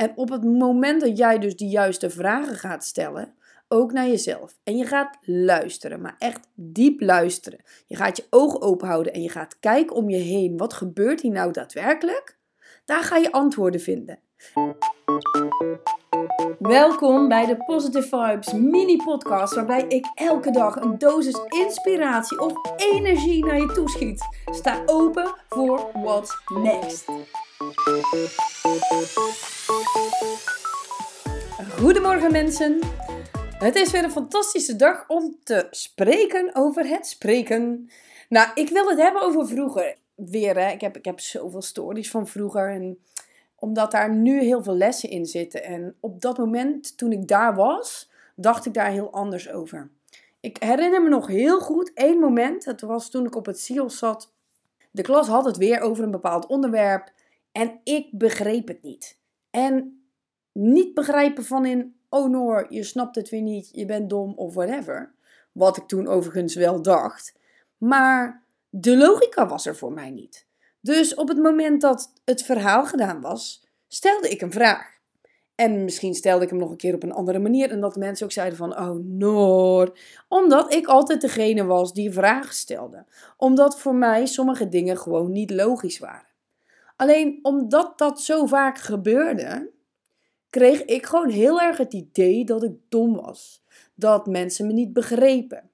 En op het moment dat jij dus de juiste vragen gaat stellen, ook naar jezelf. En je gaat luisteren, maar echt diep luisteren. Je gaat je ogen open houden en je gaat kijken om je heen. Wat gebeurt hier nou daadwerkelijk? Daar ga je antwoorden vinden. Welkom bij de Positive Vibes mini podcast waarbij ik elke dag een dosis inspiratie of energie naar je toeschiet. Sta open voor what's next. Goedemorgen mensen. Het is weer een fantastische dag om te spreken over het spreken. Nou, ik wil het hebben over vroeger. Weer, hè. Ik, heb, ik heb zoveel stories van vroeger. En omdat daar nu heel veel lessen in zitten. En op dat moment, toen ik daar was, dacht ik daar heel anders over. Ik herinner me nog heel goed één moment. Het was toen ik op het SIOS zat. De klas had het weer over een bepaald onderwerp. En ik begreep het niet. En niet begrijpen van in, oh Noor, je snapt het weer niet, je bent dom of whatever. Wat ik toen overigens wel dacht. Maar de logica was er voor mij niet. Dus op het moment dat het verhaal gedaan was, stelde ik een vraag. En misschien stelde ik hem nog een keer op een andere manier. En dat mensen ook zeiden van, oh Noor. Omdat ik altijd degene was die vragen stelde. Omdat voor mij sommige dingen gewoon niet logisch waren. Alleen omdat dat zo vaak gebeurde, kreeg ik gewoon heel erg het idee dat ik dom was. Dat mensen me niet begrepen.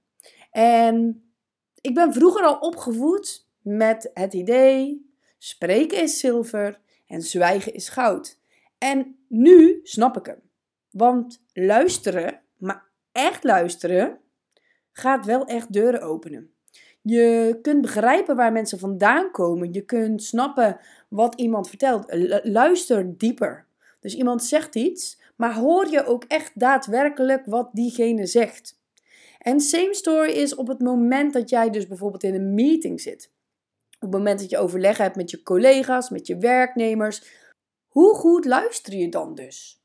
En ik ben vroeger al opgevoed met het idee: spreken is zilver en zwijgen is goud. En nu snap ik hem. Want luisteren, maar echt luisteren, gaat wel echt deuren openen. Je kunt begrijpen waar mensen vandaan komen. Je kunt snappen wat iemand vertelt. Luister dieper. Dus iemand zegt iets, maar hoor je ook echt daadwerkelijk wat diegene zegt. En same story is op het moment dat jij dus bijvoorbeeld in een meeting zit. Op het moment dat je overleg hebt met je collega's, met je werknemers. Hoe goed luister je dan dus?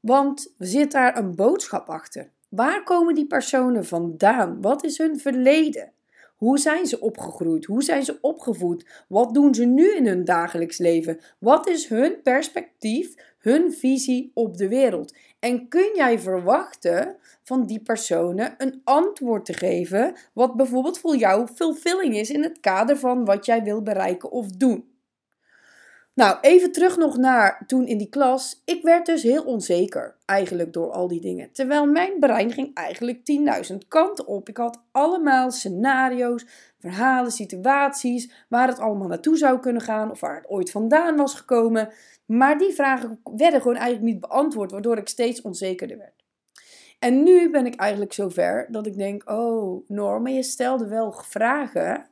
Want zit daar een boodschap achter? Waar komen die personen vandaan? Wat is hun verleden? Hoe zijn ze opgegroeid? Hoe zijn ze opgevoed? Wat doen ze nu in hun dagelijks leven? Wat is hun perspectief, hun visie op de wereld? En kun jij verwachten van die personen een antwoord te geven, wat bijvoorbeeld voor jou fulfilling is in het kader van wat jij wil bereiken of doen? Nou, even terug nog naar toen in die klas. Ik werd dus heel onzeker eigenlijk door al die dingen. Terwijl mijn brein ging eigenlijk 10.000 kanten op. Ik had allemaal scenario's, verhalen, situaties waar het allemaal naartoe zou kunnen gaan of waar het ooit vandaan was gekomen. Maar die vragen werden gewoon eigenlijk niet beantwoord, waardoor ik steeds onzekerder werd. En nu ben ik eigenlijk zover dat ik denk: oh, Norma, je stelde wel vragen,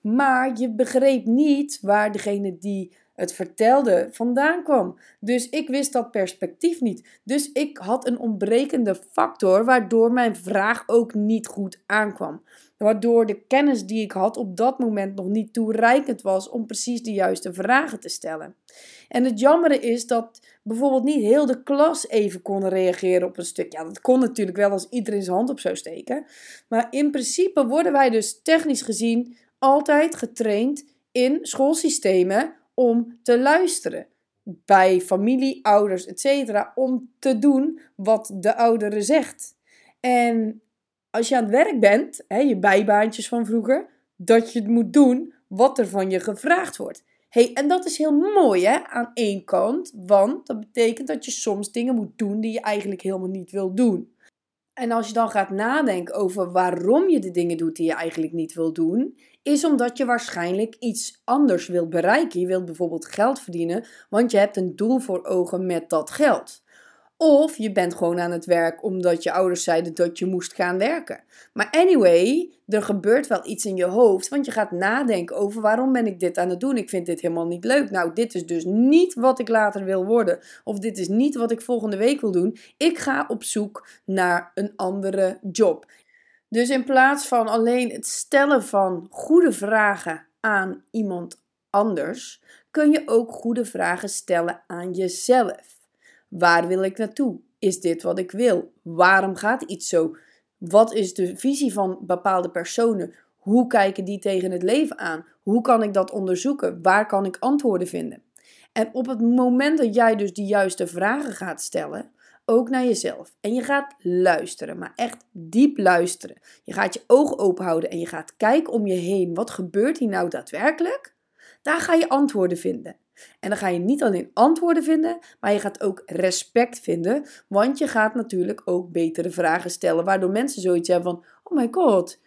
maar je begreep niet waar degene die het vertelde vandaan kwam. Dus ik wist dat perspectief niet. Dus ik had een ontbrekende factor waardoor mijn vraag ook niet goed aankwam. Waardoor de kennis die ik had op dat moment nog niet toereikend was om precies de juiste vragen te stellen. En het jammere is dat bijvoorbeeld niet heel de klas even kon reageren op een stuk. Ja, dat kon natuurlijk wel als iedereen zijn hand op zou steken. Maar in principe worden wij dus technisch gezien altijd getraind in schoolsystemen om te luisteren. Bij familie, ouders, etc. Om te doen wat de oudere zegt. En als je aan het werk bent, hè, je bijbaantjes van vroeger, dat je het moet doen wat er van je gevraagd wordt. Hey, en dat is heel mooi hè, aan één kant, want dat betekent dat je soms dingen moet doen die je eigenlijk helemaal niet wil doen. En als je dan gaat nadenken over waarom je de dingen doet die je eigenlijk niet wil doen, is omdat je waarschijnlijk iets anders wilt bereiken. Je wilt bijvoorbeeld geld verdienen, want je hebt een doel voor ogen met dat geld. Of je bent gewoon aan het werk omdat je ouders zeiden dat je moest gaan werken. Maar anyway, er gebeurt wel iets in je hoofd, want je gaat nadenken over waarom ben ik dit aan het doen? Ik vind dit helemaal niet leuk. Nou, dit is dus niet wat ik later wil worden. Of dit is niet wat ik volgende week wil doen. Ik ga op zoek naar een andere job. Dus in plaats van alleen het stellen van goede vragen aan iemand anders, kun je ook goede vragen stellen aan jezelf. Waar wil ik naartoe? Is dit wat ik wil? Waarom gaat iets zo? Wat is de visie van bepaalde personen? Hoe kijken die tegen het leven aan? Hoe kan ik dat onderzoeken? Waar kan ik antwoorden vinden? En op het moment dat jij dus de juiste vragen gaat stellen, ook naar jezelf. En je gaat luisteren, maar echt diep luisteren. Je gaat je ogen open houden en je gaat kijken om je heen. Wat gebeurt hier nou daadwerkelijk? Daar ga je antwoorden vinden. En dan ga je niet alleen antwoorden vinden, maar je gaat ook respect vinden. Want je gaat natuurlijk ook betere vragen stellen, waardoor mensen zoiets hebben van: Oh my god,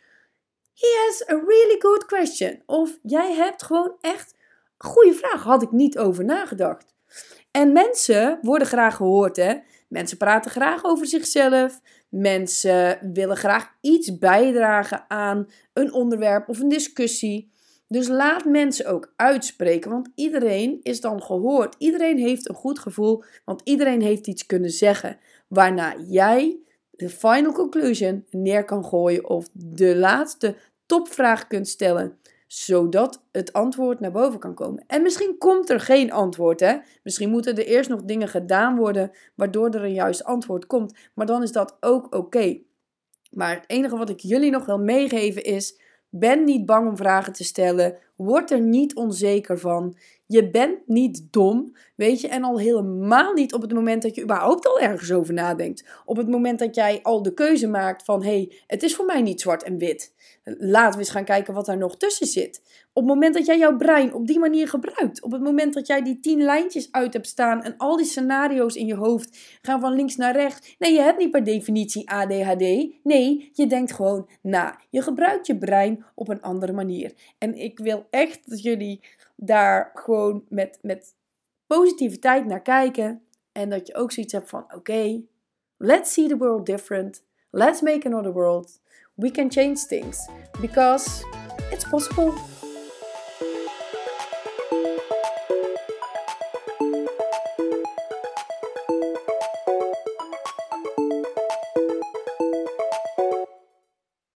he has a really good question. Of jij hebt gewoon echt goede vraag, had ik niet over nagedacht. En mensen worden graag gehoord, hè? Mensen praten graag over zichzelf. Mensen willen graag iets bijdragen aan een onderwerp of een discussie. Dus laat mensen ook uitspreken, want iedereen is dan gehoord. Iedereen heeft een goed gevoel, want iedereen heeft iets kunnen zeggen. Waarna jij de final conclusion neer kan gooien of de laatste topvraag kunt stellen zodat het antwoord naar boven kan komen. En misschien komt er geen antwoord, hè? Misschien moeten er eerst nog dingen gedaan worden waardoor er een juist antwoord komt. Maar dan is dat ook oké. Maar het enige wat ik jullie nog wil meegeven is: ben niet bang om vragen te stellen. Word er niet onzeker van. Je bent niet dom, weet je, en al helemaal niet op het moment dat je überhaupt al ergens over nadenkt. Op het moment dat jij al de keuze maakt van hé, hey, het is voor mij niet zwart en wit. Laten we eens gaan kijken wat daar nog tussen zit. Op het moment dat jij jouw brein op die manier gebruikt, op het moment dat jij die tien lijntjes uit hebt staan en al die scenario's in je hoofd gaan van links naar rechts. Nee, je hebt niet per definitie ADHD. Nee, je denkt gewoon na. Je gebruikt je brein op een andere manier. En ik wil echt dat jullie daar gewoon met, met positiviteit naar kijken. En dat je ook zoiets hebt van: oké, let's see the world different. Let's make another world. We can change things because it's possible.